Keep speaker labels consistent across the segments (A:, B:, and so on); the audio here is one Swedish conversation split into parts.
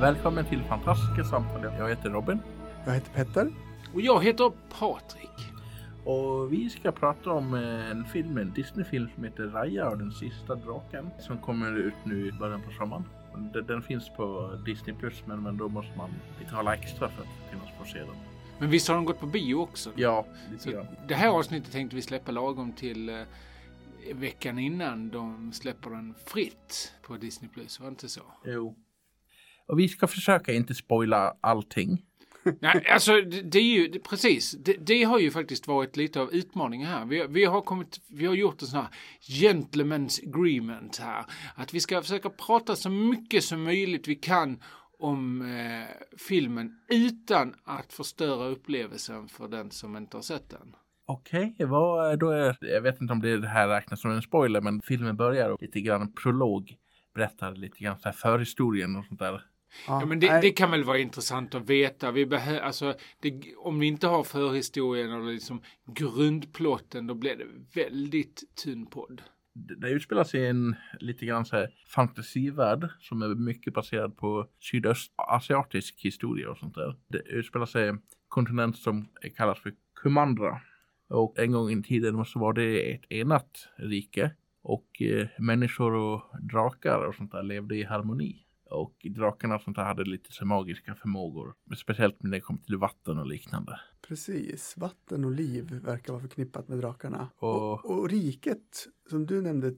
A: Välkommen till Fantastiska samtal. Jag heter Robin.
B: Jag heter Petter.
C: Och jag heter Patrik.
A: Och vi ska prata om eh, en film, en Disney-film som heter Raya och den sista draken. Som kommer ut nu i början på sommaren. Den, finns på Disney Plus men, men då måste man betala extra för att kunna få se den.
C: Men visst har de gått på bio också?
A: Ja, lite
C: Så
A: grann.
C: det här avsnittet tänkte vi släppa lagom till eh, veckan innan de släpper den fritt på Disney+. Plus. Var det inte så?
A: Jo. Och vi ska försöka inte spoila allting.
C: Nej, alltså det, det är ju det, precis. Det, det har ju faktiskt varit lite av utmaningen här. Vi, vi, har kommit, vi har gjort en sån här gentleman's agreement här. Att vi ska försöka prata så mycket som möjligt vi kan om eh, filmen utan att förstöra upplevelsen för den som inte har sett den.
A: Okej, vad då är Jag vet inte om det här räknas som en spoiler, men filmen börjar och lite grann prolog. Berättar lite grann så här förhistorien och sånt där.
C: Ja, men det, det kan väl vara intressant att veta. Vi behö, alltså, det, om vi inte har förhistorien eller liksom grundplotten, då blir det väldigt tunn podd.
A: Det, utspelar sig i en lite grann så här fantasivärld som är mycket baserad på sydöstasiatisk historia och sånt där. Det utspelar sig i en kontinent som kallas för Kumandra. Och en gång i tiden så var det ett enat rike och eh, människor och drakar och sånt där levde i harmoni. Och drakarna och sånt där hade lite så magiska förmågor. Speciellt när det kom till vatten och liknande.
B: Precis. Vatten och liv verkar vara förknippat med drakarna.
A: Och-
B: Och, och riket, som du nämnde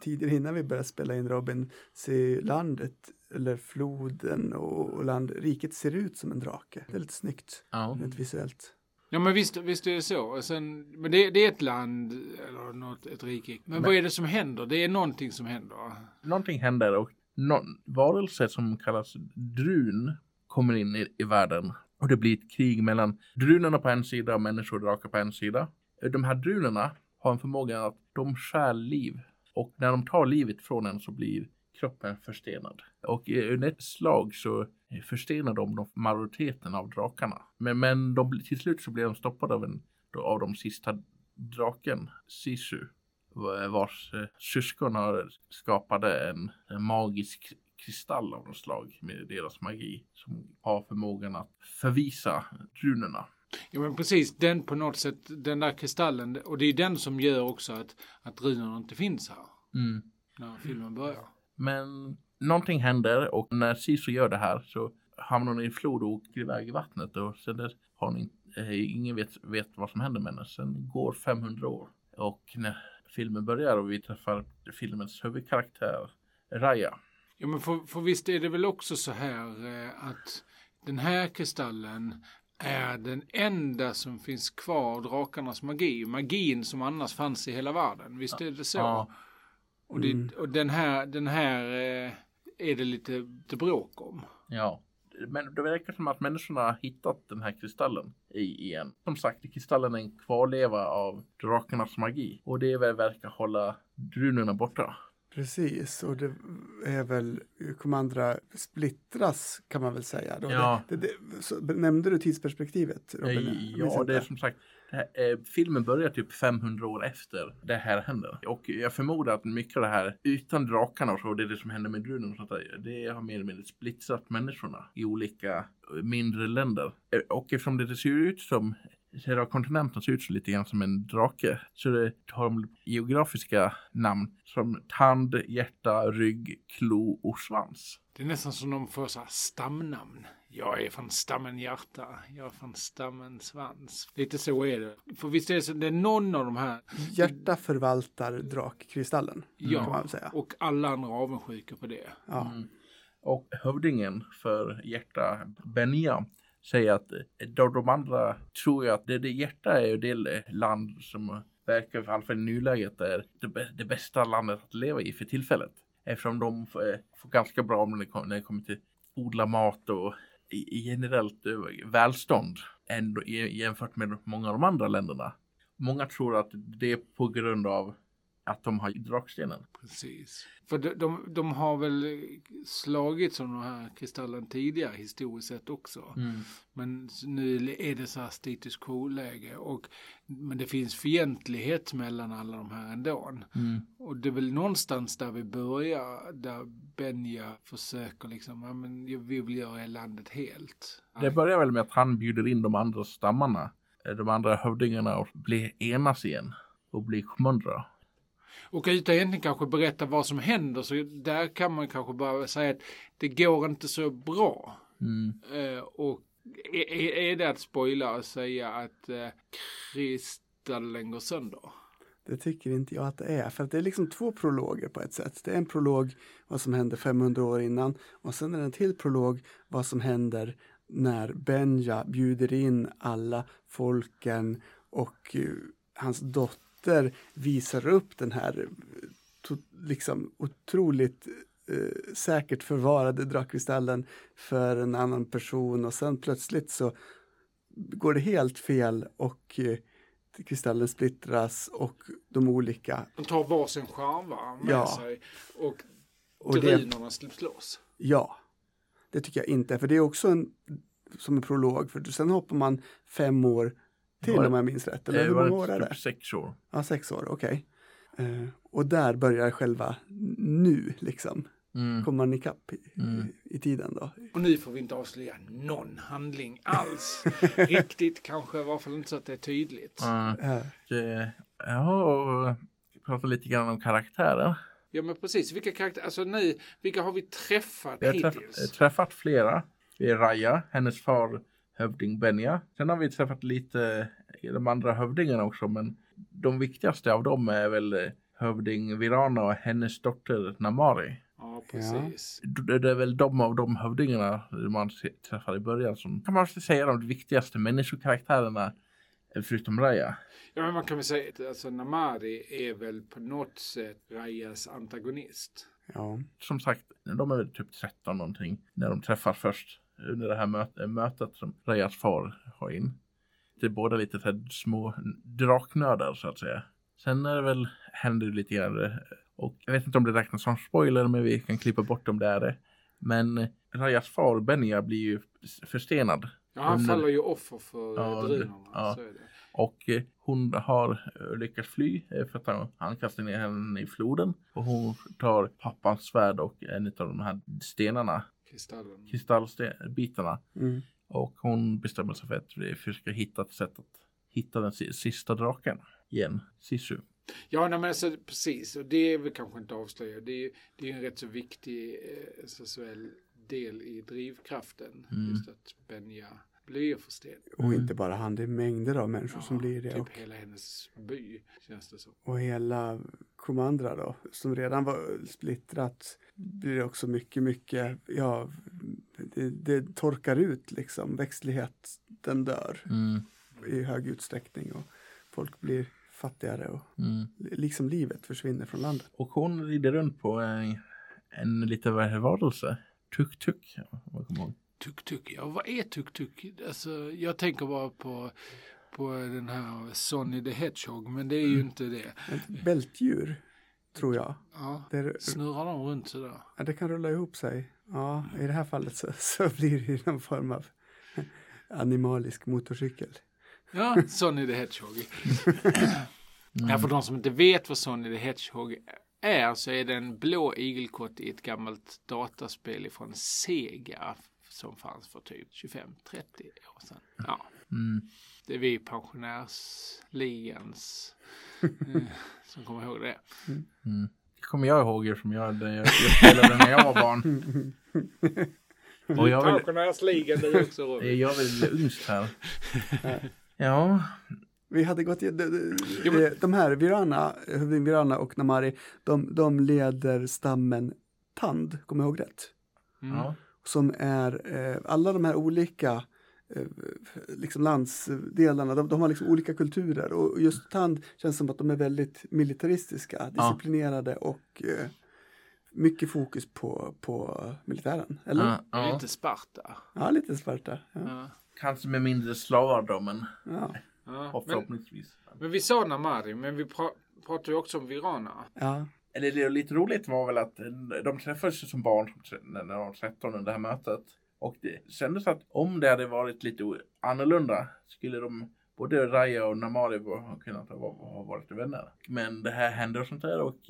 B: tidigare innan vi började spela in Robin, ser landet, eller floden och, och land, riket ser ut som en drake. Det är lite snyggt,
A: Ja.
B: rent visuellt.
C: Ja men visst, visst är det så. Sen, men det, det är ett land, eller något, ett rike. Men, vad är det som händer? Det är någonting som händer.
A: någonting händer och någon varelse som kallas drun kommer in i, i världen. Och det blir ett krig mellan drunerna på en sida och människor och drakar på en sida. De här drunerna har en förmåga att de stjäl liv. Och när de tar livet från en så blir kroppen förstenad. Och i under ett slag så förstenar de, de majoriteten av drakarna. Men, men de, till slut så blir de stoppade av, en, av de sista draken, Sisu vars eh, syskon skapade en, en magisk kristall av något slag med deras magi som har förmågan att förvisa runorna.
C: Ja men precis, den på något sätt, den där kristallen, och det är den som gör också att, att runorna inte finns här. När filmen börjar.
A: Men någonting händer och när Sisu gör det här så hamnar hon i en flod och åker iväg i vattnet och sen dess har hon eh, ingen vet, vet vad som händer med henne. Sen går 500 år och när filmen börjar och vi träffar filmens huvudkaraktär Raya.
C: Ja men för, för visst är det väl också så här eh, att den här kristallen är den enda som finns kvar av drakarnas magi. Magin som annars fanns i hela världen. Visst är det så?
A: Ja.
C: Och, det, och den här, den här eh, är det lite, lite bråk om.
A: Ja, men det verkar som att människorna har hittat den här kristallen i, igen. Som sagt, kristallen är en kvarleva av drakarnas magi och det verkar hålla drunorna borta.
B: Precis, och det är väl Kommandra splittras kan man väl säga. Då.
A: Ja.
B: Det, det, det, nämnde du tidsperspektivet? Robin? Minns
A: Ja, det är som sagt, här, eh, filmen börjar typ 500 år efter det här händer. Och jag förmodar att mycket av det här, utan drakarna och så, det är det som händer med drunorna och sånt där, det har mer eller mindre splittrat människorna i olika eh, mindre länder. Eh, Och eftersom det ser ut som Hela kontinenten ser ut så lite grann som en drake. Så det har de geografiska namn som tand, hjärta, rygg, klo och svans.
C: Det är nästan som de får så här stamnamn. Jag är från stammen hjärta, jag är från stammen svans. Lite så är det. För visst är det så, det är någon av de här,
B: Hjärta förvaltar drakkristallen,
C: Ja.
B: kan man säga.
C: och alla andra avundsjuka på det.
B: Ja.
A: Och hövdingen för hjärta, Benja, säger att eh, de, de andra tror ju att det, det hjärta är ju det eh, land som verkar, i alla fall i nuläget, är det, det bästa landet att leva i för tillfället. Eftersom de får, får ganska bra när det, kommer, när det kommer till odla mat och i, i generellt välstånd ändå, jämfört med många av de andra länderna. Många tror att det är på grund av att de har drakstenen.
C: Precis. För de, de, de har väl slagit som de här kristallen tidigare historiskt sett också. Men nu är det så här status quo-läge. Och, men det finns fientlighet mellan alla de här ändå. Och det är väl någonstans där vi börjar, där Benja försöker liksom, ja men vi vill göra landet helt.
A: Det börjar väl med att han bjuder in de andra stammarna, eh, de andra hövdingarna och blir enas igen och blir Shmundra.
C: Och utan egentligen kanske berätta vad som händer så där kan man kanske bara säga att det går inte så bra. Eh, och är, är- det att spoila och säga att eh, kristallen går sönder?
B: Det tycker inte jag att det är. För att det är liksom två prologer på ett sätt. Det är en prolog vad som hände 500 år innan och sen är det en till prolog vad som händer när Benja bjuder in alla folken och eh, hans dotter visar upp den här to, liksom otroligt eh, säkert förvarade drakkristallen för en annan person och sen plötsligt så går det helt fel och eh, kristallen splittras och de olika
C: De tar varsin charmar med
B: Ja.
C: sig och,
B: och
C: drunorna släpps loss.
B: ja, det tycker jag inte, för det är också en som en prolog, för sen hoppar man fem år till
A: Var det-
B: om jag minns rätt. Eller
A: Eh,
B: hur
A: var
B: många år
A: det
B: är det?
A: typ sex år?
B: Ja, sex år, okej. Eh, och där börjar själva nu, liksom.
A: Mm.
B: Kommer man ikapp i,
A: Mm.
B: i, tiden då.
C: Och nu får vi inte avslöja någon handling alls. Riktigt kanske, i varje fall inte så att det är tydligt.
A: Eh,
B: Eh,
A: eh, ja, och prata lite grann om karaktärer.
C: Ja men precis, vilka karaktärer, alltså nu, vilka har vi träffat
A: Vi har träff,
C: hittills?
A: eh, träffat flera. Vi är Raja, hennes far hövding Benja. Sen har vi träffat lite de andra hövdingarna också, men de viktigaste av dem är väl eh, hövding Virana och hennes dotter Namari.
C: Ja, precis.
A: Det det är väl de av de hövdingarna man träffar i början som kan man säga de viktigaste människokaraktärerna eh, förutom Raja.
C: Ja, men man kan väl säga att alltså, Namari är väl på något sätt Rajas antagonist.
B: ja.
A: Som sagt, de är väl typ 13 någonting när de träffas först under det här möt- mötet som Rajas far har in. Det är båda lite så här små draknördar så att säga. Sen är det väl, händer det lite grann och jag vet inte om det räknas som spoiler men vi kan klippa bort om det är det. Men eh, Rajas far Benja blir ju förstenad
C: Ja, han
A: Under-
C: faller ju offer för
A: Ja,
C: drunorna.
A: ja. Och eh, hon har eh, lyckats fly för att han, han kastar ner henne i floden. Och hon tar pappans svärd och en av de här stenarna,
C: Kristallen.
A: kristallbitarna.
B: Mm.
A: Och hon bestämmer sig för att vi försöker hitta ett sätt att hitta den si- sista draken igen, Sisu.
C: Ja, nej, men alltså, precis. Och det är väl kanske inte avslöja. Det det är en rätt så viktig eh, sexuell del i drivkraften.
A: Mm.
C: Just att Benja blir förstenad.
B: Och inte bara han, det är mängder av människor som blir det.
C: Typ
B: Och,
C: hela hennes by, känns det som.
B: och hela Komandra då, som redan var splittrat, blir det också mycket, mycket, ja, det, det torkar ut liksom. Växtlighet, den dör
A: Mm,
B: i hög utsträckning och folk blir fattigare och
A: mm.
B: liksom livet försvinner från landet.
A: Och hon rider runt på en, en liten varelse. Tuk-tuk. om jag kommer ihåg.
C: Tuk-tuk, ja vad är tuk-tuk? Alltså, jag tänker bara på, på den här Sonny the Hedgehog, men det är ju inte det.
B: Ett bältdjur, tror jag.
C: Ja,
B: Det,
C: snurrar de runt sådär?
B: ja, det kan rulla ihop sig. Ja, i det här fallet så, så blir det någon form av animalisk motorcykel.
C: Ja, Sonny the Hedgehog. Ja, för de som inte vet vad Sonny the Hedgehog är så är det en blå igelkott i ett gammalt dataspel från Sega som fanns för typ 25-30 år sedan. Ja,
A: Mm.
C: det är vi pensionärsligans eh, som kommer ihåg det.
A: Mm. Det kommer jag ihåg eftersom jag, jag, jag spelade när jag var barn. Och jag vill,
C: Pensionärsligan är också Robin.
A: jag väl yngst här. Ja,
B: Vi hade gått, de, de, här, Virana, hövding Virana och Namari, de, de leder stammen Tand, kommer jag ihåg rätt?
C: Mm.
A: ja.
B: Som är, eh, alla de här olika eh, liksom landsdelarna, de, de har liksom olika kulturer och just Tand känns som att de är väldigt militaristiska, disciplinerade och eh, mycket fokus på, på militären, eller?
A: Ja,
B: Ja,
C: Det är
A: ja.
C: Lite Sparta.
B: lite Sparta. Ja.
C: Ja.
A: Kanske med mindre slavar då, men
B: Ja.
C: Ja.
A: och
C: Men,
A: förhoppningsvis.
C: men vi sa Namari, men vi pra pratar ju också om Virana.
B: Ja,
A: eller det lite roligt var väl att eh, de träffades som barn när de var 13 under det här mötet. Och det kändes att om det hade varit lite annorlunda skulle de både Raya och Namari ha kunnat ha, varit vänner. Men det här händer och sånt där och,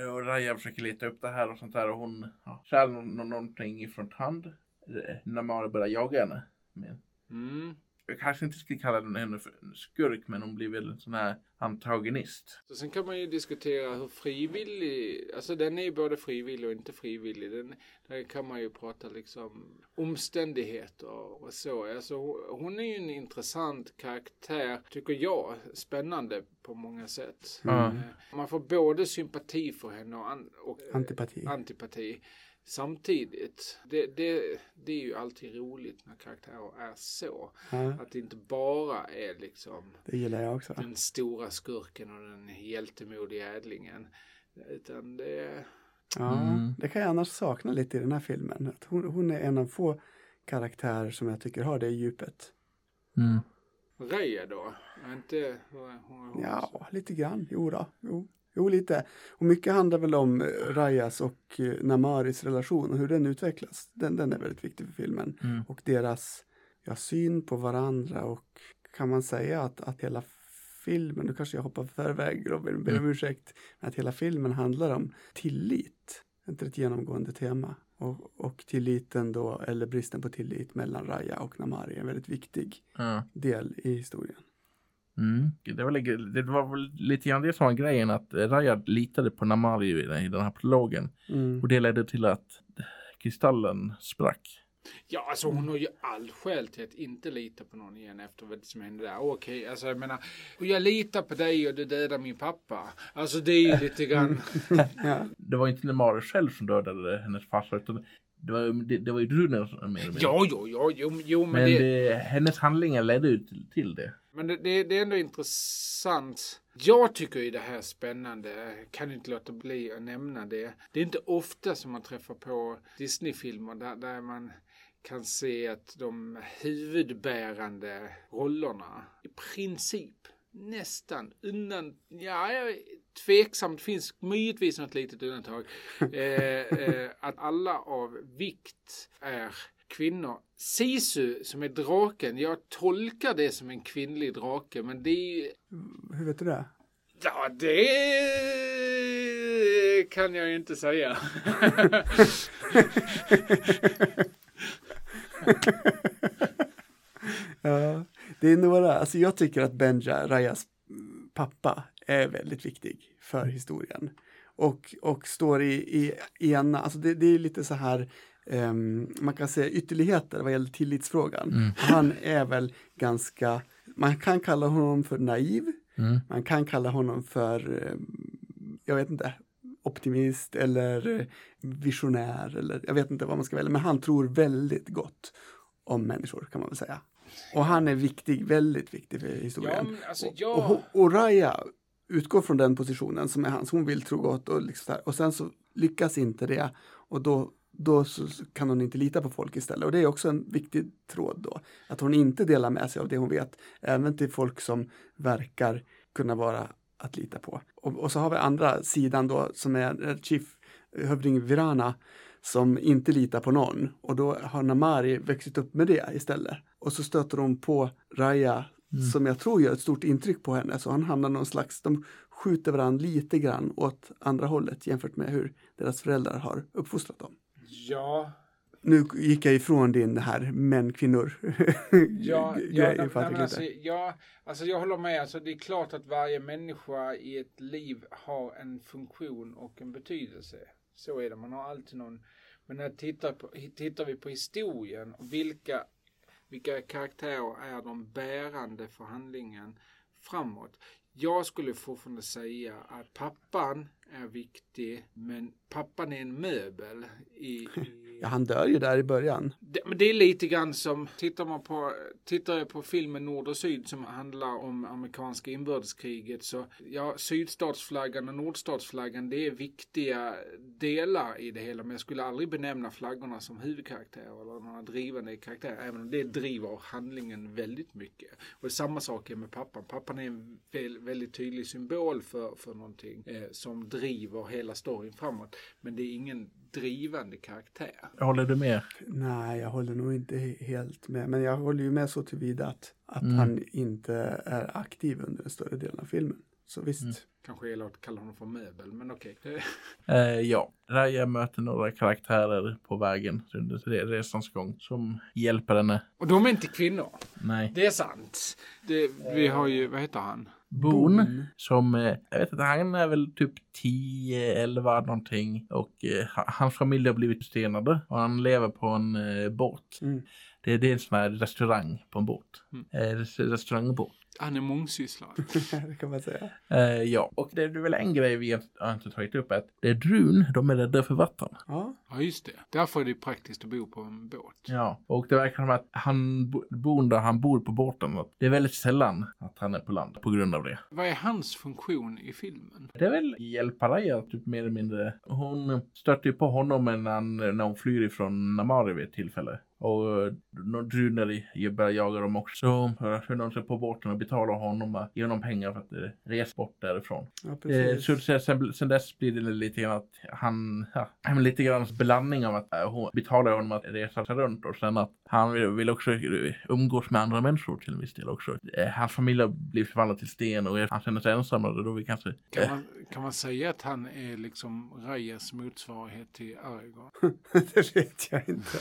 A: eh, och Raya försöker leta upp det här och sånt där och hon ja, stjäl nå- någonting ifrån hand. Eh, Namari börjar jaga henne. Men
C: Mm
A: jag kanske inte skulle kalla henne för en skurk men hon blir väl en sån här antagonist.
C: Så sen kan man ju diskutera hur frivillig, alltså den är ju både frivillig och inte frivillig. Den, där kan man ju prata liksom omständigheter och så. Alltså hon- hon är ju en intressant karaktär, tycker jag, spännande på många sätt. Eh, Man får både sympati för henne och, an, och eh,
B: antipati.
C: antipati. Samtidigt, det, det, det är ju alltid roligt när karaktärer är så.
B: Ja,
C: Att det inte bara är liksom
B: det gillar jag också.
C: den stora skurken och den hjältemodiga ädlingen. Utan det...
B: Ja,
A: Mm.
B: det kan jag annars sakna lite i den här filmen. Att hon, hon är en av få karaktärer som jag tycker har det djupet.
A: Mm.
C: Raya då? Är inte... Hon, hon,
B: Ja, lite grann. Jo då. Jo, jo lite. Och mycket handlar väl om eh, Rayas och eh, Namaris relation och hur den utvecklas. Den, den är väldigt viktig för filmen.
A: Mm.
B: Och deras ja, syn på varandra och kan man säga att, att hela filmen, nu kanske jag hoppar förväg Robin, ber om
A: Mm.
B: ursäkt, men att hela filmen handlar om tillit. Inte ett genomgående tema. Och, och tilliten då, eller bristen på tillit mellan Raya och Namari är en väldigt viktig
A: Ja.
B: del i historien.
A: Mm. Det, var, väl- det var lite grann det som var grejen att Raya litade på Namari i den här prologen.
B: Mm.
A: Och det ledde till att kristallen sprack.
C: Ja, alltså hon har ju all skäl till att inte lita på någon igen efter vad som hände där. Okej, alltså jag menar, och jag litar på dig och du dödar min pappa. Alltså det är ju lite grann...
B: Ja.
A: Det var inte Namari själv som dödade hennes farsa utan det var, det, det var ju drunen som mer eller mindre.
C: Ja, jo, jo, jo, jo men,
A: Men
C: det...
A: det, hennes handlingar ledde ju till, till det.
C: Men det, det, det är ändå intressant. Jag tycker ju det här är spännande. Kan inte låta bli att nämna det. Det är inte ofta som man träffar på Disney-filmer där, där man kan se att de huvudbärande rollerna i princip nästan undan, ja, jag är tveksam, det finns möjligtvis något litet undantag, eh, eh, att alla av vikt är kvinnor. Sisu som är draken, jag tolkar det som en kvinnlig drake, men det är ju,
B: Hur vet du det?
C: ja det kan jag ju inte säga.
B: Ja, det är några, alltså jag tycker att Benja, Rayas mm, pappa, är väldigt viktig för historien. Och, och står i, i ena, alltså det, det är lite så här, ehm, man kan säga ytterligheter vad gäller tillitsfrågan. Han är väl ganska, man kan kalla honom för naiv,
A: Mm.
B: man kan kalla honom för, ehm, jag vet inte, optimist eller visionär eller jag vet inte vad man ska välja, men han tror väldigt gott om människor kan man väl säga. Och han är viktig, väldigt viktig för historien.
C: Ja, alltså,
B: och,
C: ja.
B: och, och Raya utgår från den positionen som är hans, hon vill tro gott och, liksom och sen så lyckas inte det och då, då kan hon inte lita på folk istället. Och det är också en viktig tråd då, att hon inte delar med sig av det hon vet, även till folk som verkar kunna vara att lita på. Och, och så har vi andra sidan då som är Chief hövding Virana som inte litar på någon och då har Namari växt upp med det istället. Och så stöter hon på Raya som jag tror gör ett stort intryck på henne så han hamnar någon slags, de skjuter varandra lite grann åt andra hållet jämfört med hur deras föräldrar har uppfostrat dem.
C: Ja,
B: Nu gick jag ifrån din här män, kvinnor
C: Ja, ja, nej, nej, alltså, ja, alltså jag håller med. Alltså, det är klart att varje människa i ett liv har en funktion och en betydelse. Så är det, man har alltid någon. Men när tittar, på, tittar vi på historien, vilka, vilka karaktärer är de bärande för handlingen framåt? Jag skulle fortfarande säga att pappan är viktig, men pappan är en möbel i, i
B: Ja, han dör ju där i början.
C: det, men det är lite grann som, tittar man på, tittar jag på filmen Nord och Syd som handlar om amerikanska inbördeskriget så, ja, sydstatsflaggan och nordstatsflaggan det är viktiga delar i det hela men jag skulle aldrig benämna flaggorna som huvudkaraktärer eller några drivande karaktärer även om det driver handlingen väldigt mycket. Och samma sak är med pappan. Pappan är en väl, väldigt tydlig symbol för, för någonting eh, som driver hela storyn framåt. Men det är ingen drivande karaktär.
A: Håller du med?
B: Nej, jag håller nog inte he- helt med. Men jag håller ju med så tillvida att, att
A: Mm.
B: han inte är aktiv under en större delen av filmen. Så visst.
A: Mm.
C: Kanske elakt att kalla honom för möbel, men okej. Eh,
A: Eh, ja, Raya möter några karaktärer på vägen under re- resans gång som hjälper henne.
C: Och de är inte kvinnor.
A: Nej.
C: Det är sant. Det, vi har ju, vad heter han?
A: Boone. som, eh, jag vet inte, han är väl typ 10, 11 någonting och eh, ha- hans familj har blivit stenade och han lever på en eh, båt.
B: Mm.
A: Det, det är en sån här restaurang på en båt.
C: Mm.
A: Eh, res- restaurangbåt.
C: Han är mångsysslare.
B: det kan man säga.
A: Eh, ja, och det är väl en grej vi har inte tagit upp att det är drun, de är rädda för vatten.
B: Ja,
C: Ja, just det. Därför är det praktiskt att bo på en båt.
A: Ja, och det verkar som att han bo- bor där han bor på båten. Det är väldigt sällan att han är på land på grund av det.
C: Vad är hans funktion i filmen?
A: Det är väl hjälpa Raya, typ mer eller mindre. Hon stöter ju på honom när, han, när hon flyr ifrån Namari vid ett tillfälle. Och eh, några drunor i- börjar jaga dem också. Så hör de sig på båten och betalar honom och ger honom pengar för att eh, resa bort därifrån.
B: ja
A: Eh, så sen, sen, dess blir det lite grann att han, ja, lite grann blandning av att eh, hon betalar honom att resa sig runt och sen att han vill, vill också eh, umgås med andra människor till en viss del också. Eh, hans familj har blivit förvandlad till sten och han känner sig ensam och då vill kanske...
C: Kan
A: Eh,
C: man, kan man säga att han är liksom Rayas motsvarighet till Aragorn?
B: det vet jag inte.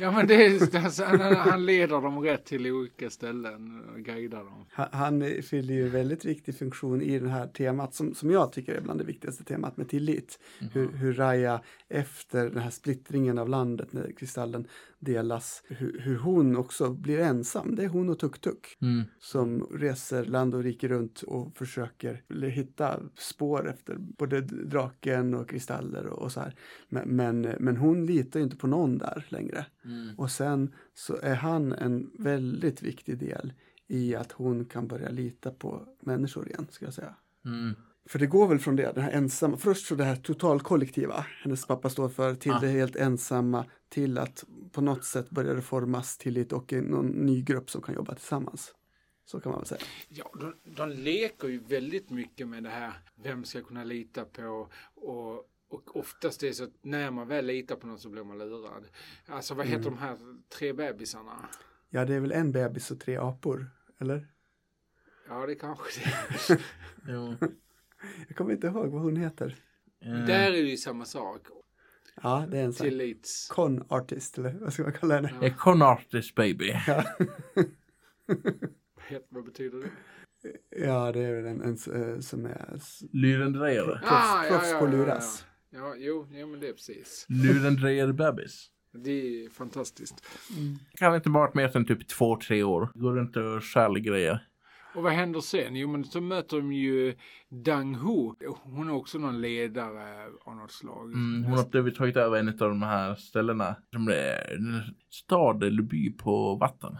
C: Ja, men det är, alltså, han, han leder dem rätt till olika ställen och guidar dem.
B: Han, han fyller ju väldigt viktig funktion i det här temat som, som jag tycker är bland det viktigaste temat med tillit. Hur, hur Raya efter den här splittringen av landet när kristallen delas, hur, hur hon också blir ensam. Det är hon och Tuk Tuk
A: mm,
B: som reser land och rike runt och försöker hitta spår efter både draken och kristaller och, och så här. Men, men, men hon litar ju inte på någon där längre.
A: mm,
B: Och sen så är han en väldigt viktig del i att hon kan börja lita på människor igen, ska jag säga.
A: mm,
B: För det går väl från det, det här ensamma, först så det här totalkollektiva, hennes pappa står för, till
A: Ah.
B: det helt ensamma, till att på något sätt börja det formas tillit och en, någon ny grupp som kan jobba tillsammans. Så kan man väl säga.
C: Ja, de, de leker ju väldigt mycket med det här, vem ska kunna lita på och och oftast är det så att när man väl litar på någon så blir man lurad. Alltså vad heter de här tre bebisarna?
B: Ja, det är väl en bebis och tre apor, eller?
C: Ja, det kanske det är.
B: Jag kommer inte ihåg vad hon heter.
A: eh,
C: Där är det ju samma sak.
B: Ja, det är en sån
C: Tillits...
B: con artist, eller vad ska man kalla henne?
A: A con artist baby.
B: Ja.
C: Vad betyder det?
B: Ja, det är väl en, en, eh, som är
A: Lurendrejare.
B: Proffs- proffs på luras.
C: Ja, ja, jo, ja, men det är precis.
A: Lurendrejare bebis.
C: Det är fantastiskt.
A: Kan inte varit mer än typ två, tre år. Går runt och stjäl grejer.
C: Och vad händer sen? Jo, men så möter de ju Dang Ho. Hon är också någon ledare av något slag.
A: Mm, hon har blivit tagit över en av de här ställena. Som är en stad eller by på vatten.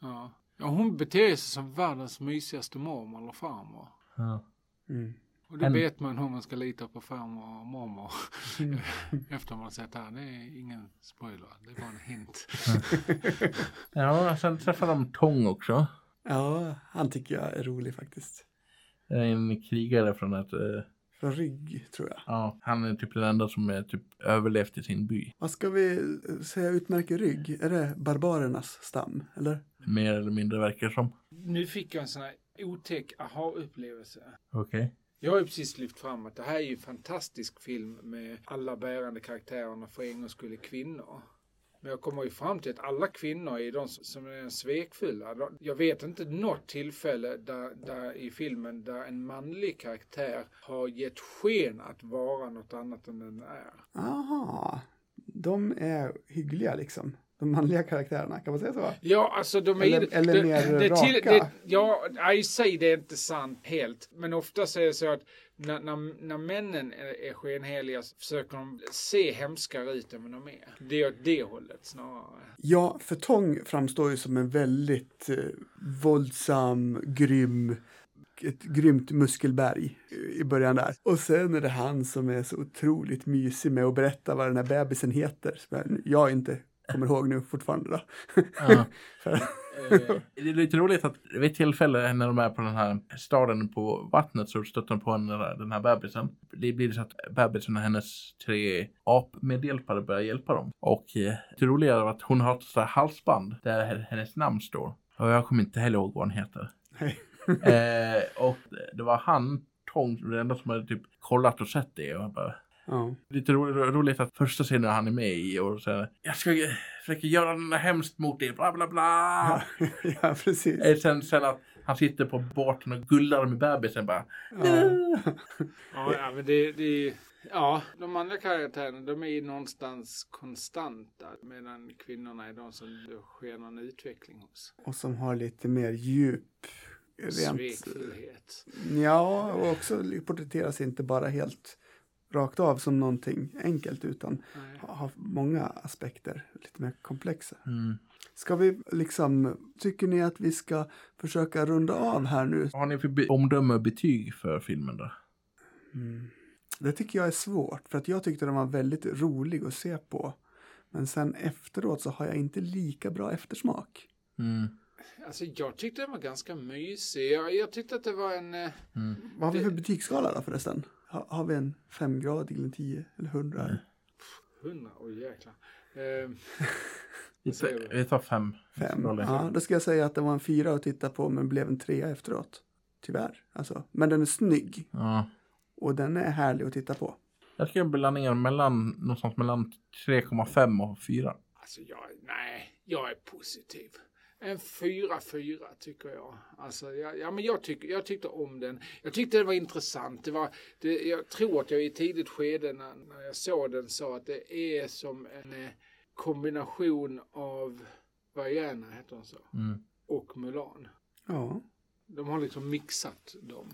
C: Ja. ja, hon beter sig som världens mysigaste mormor eller farmor.
A: Ja.
B: Mm.
C: Och då
A: En-
C: vet man hur man ska lita på farmor och mormor. Efter man har sett det här. Det är ingen spoiler. Det är bara en hint.
A: ja, sen träffar de Tong också.
B: Ja, han tycker jag är rolig faktiskt.
A: En krigare från ett... eh,
B: Från rygg, tror jag.
A: ja, han är typ den enda som är typ överlevt i sin by.
B: Vad ska vi säga utmärker rygg? Är det barbarernas stam, eller?
A: Mer eller mindre verkar som.
C: Nu fick jag en sån här otäck aha-upplevelse.
A: Okej.
C: Jag har ju precis lyft fram att det här är ju en fantastisk film med alla bärande karaktärerna för en gångs skull är kvinnor. Men jag kommer ju fram till att alla kvinnor är de som är svekfulla. Jag vet inte något tillfälle där, där i filmen där en manlig karaktär har gett sken att vara något annat än den är.
B: Aha, de är hyggliga liksom. De manliga karaktärerna, kan man säga så?
C: Ja, alltså de är...
B: Eller- eller
C: det,
B: mer
C: det,
B: raka.
C: det, ja, i sig det är inte sant helt. Men ofta är det så att när, när, när männen är, är skenheliga så försöker de se hemskare ut än vad de är. Det är åt det hållet snarare.
B: Ja, för Tång framstår ju som en väldigt eh, våldsam, grym, ett grymt muskelberg i början där. Och sen är det han som är så otroligt mysig med att berätta vad den här bebisen heter. Jag- jag inte kommer ihåg nu fortfarande då.
A: Ja.
C: Eh,
A: Det är lite roligt att vid ett tillfälle när de är på den här staden på vattnet så stöter de på den här, den här bebisen. Det blir så att bebisen och hennes tre apmedhjälpare börjar hjälpa dem. Och eh, det roliga är att hon har ett här halsband där hennes namn står. Och jag kommer inte heller ihåg vad hon heter. Eh, och det var han, Tong, den enda som hade typ kollat och sett det. Och bara,
B: Ja.
A: Lite ro roligt att första scenen han är med i och säger Jag ska försöka göra något hemskt mot er, bla bla bla.
B: ja, precis.
A: Eh, Sen, sen att han sitter på båten och gullar med bebisen bara.
B: Ja.
C: ja, ja, men det, det, ja, de andra karaktärerna de är ju någonstans konstanta medan kvinnorna är de som det sker någon utveckling hos.
B: Och som har lite mer djup. Rent,
C: Svekfullhet.
B: ja, och också porträtteras inte bara helt rakt av som någonting enkelt utan har många aspekter, lite mer komplexa.
A: Mm.
B: Ska vi liksom, tycker ni att vi ska försöka runda av här nu?
A: Har ni för be- omdöme och betyg för filmen då?
B: Mm. Det tycker jag är svårt för att jag tyckte den var väldigt rolig att se på. Men sen efteråt så har jag inte lika bra eftersmak.
A: Mm.
C: Alltså jag tyckte den var ganska mysig. Jag, jag tyckte att det var en... eh,
A: Mm.
B: Vad har vi för betygsskala då förresten? Ha, har vi en femgradig eller en tio eller hundra?
A: Nej.
C: Hundra, oj jäklar. Eh,
A: Vi, tar, vi tar fem.
B: Fem. Ja, då ska jag säga att det var en fyra att titta på men blev en trea efteråt. Tyvärr. Alltså. Men den är snygg
A: Ja.
B: och den är härlig att titta på.
A: Jag ska blanda ner mellan, någonstans mellan 3,5 och 4.
C: alltså jag, nej, jag är positiv. En fyra, fyra tycker jag. Alltså, jag, ja, men jag, tyck, jag tyckte om den. Jag tyckte det var intressant. Det var, det, jag tror att jag i tidigt skede när, när jag såg den sa att det är som en eh, kombination av Vaiana, heter hon så,
A: Mm.
C: och Mulan.
B: Ja.
C: De har liksom mixat dem.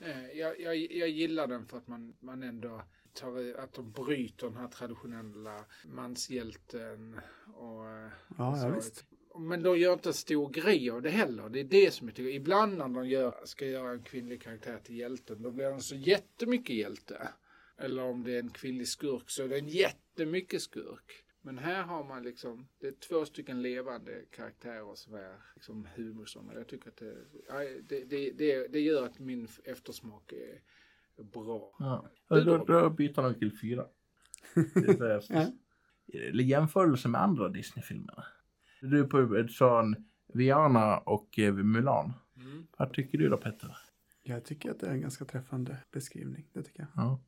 C: Eh, jag, jag, jag gillar den för att man, man ändå tar att de bryter den här traditionella manshjälten. Och, eh,
B: Ja,
C: så.
B: ja visst.
C: Men de gör inte en stor grej av det heller. Det är det som jag tycker. Ibland när de gör, ska göra en kvinnlig karaktär till hjälten, då blir den så jättemycket hjälte. Eller om det är en kvinnlig skurk så är det en jättemycket skurk. Men här har man liksom, det är två stycken levande karaktärer som är liksom humusarna. Jag tycker att det, det, det, det, det gör att min eftersmak är bra.
A: Ja. Då, då byter de till 4. Det är Eller jämförelse med andra Disney-filmer. Du på en Viana och eh, Mulan.
C: Mm.
A: Vad tycker du då Petter?
B: Jag tycker att det är en ganska träffande beskrivning. Det tycker jag.
A: Ja.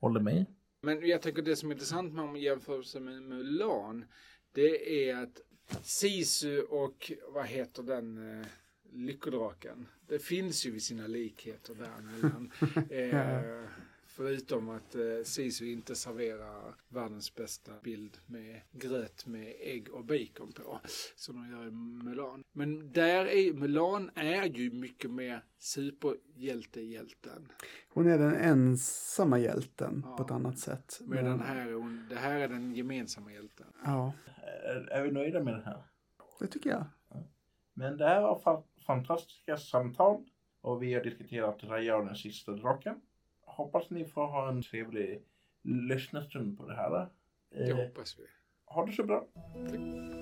A: Håller med?
C: Men jag tycker det som är intressant med om jämförelse med Mulan, det är att Sisu och vad heter den eh, lyckodraken? Det finns ju sina likheter däremellan. eh, förutom att eh, Sisu inte serverar världens bästa bild med gröt med ägg och bacon på. Som de gör i Mulan. Men där är Mulan är ju mycket mer superhjälte-hjälten.
B: Hon är den ensamma hjälten
C: Ja.
B: på ett annat sätt.
C: Med den här, är hon- det här är den gemensamma hjälten.
B: Ja,
A: Är, är vi nöjda med det här?
B: det tycker jag.
A: Men det här var fa- fantastiska samtal och vi har diskuterat Raja och den sista draken. Hoppas ni får ha en trevlig lyssnarstund på det här.
C: Det
A: Eh,
C: hoppas vi.
A: ha det så bra.
C: Tack.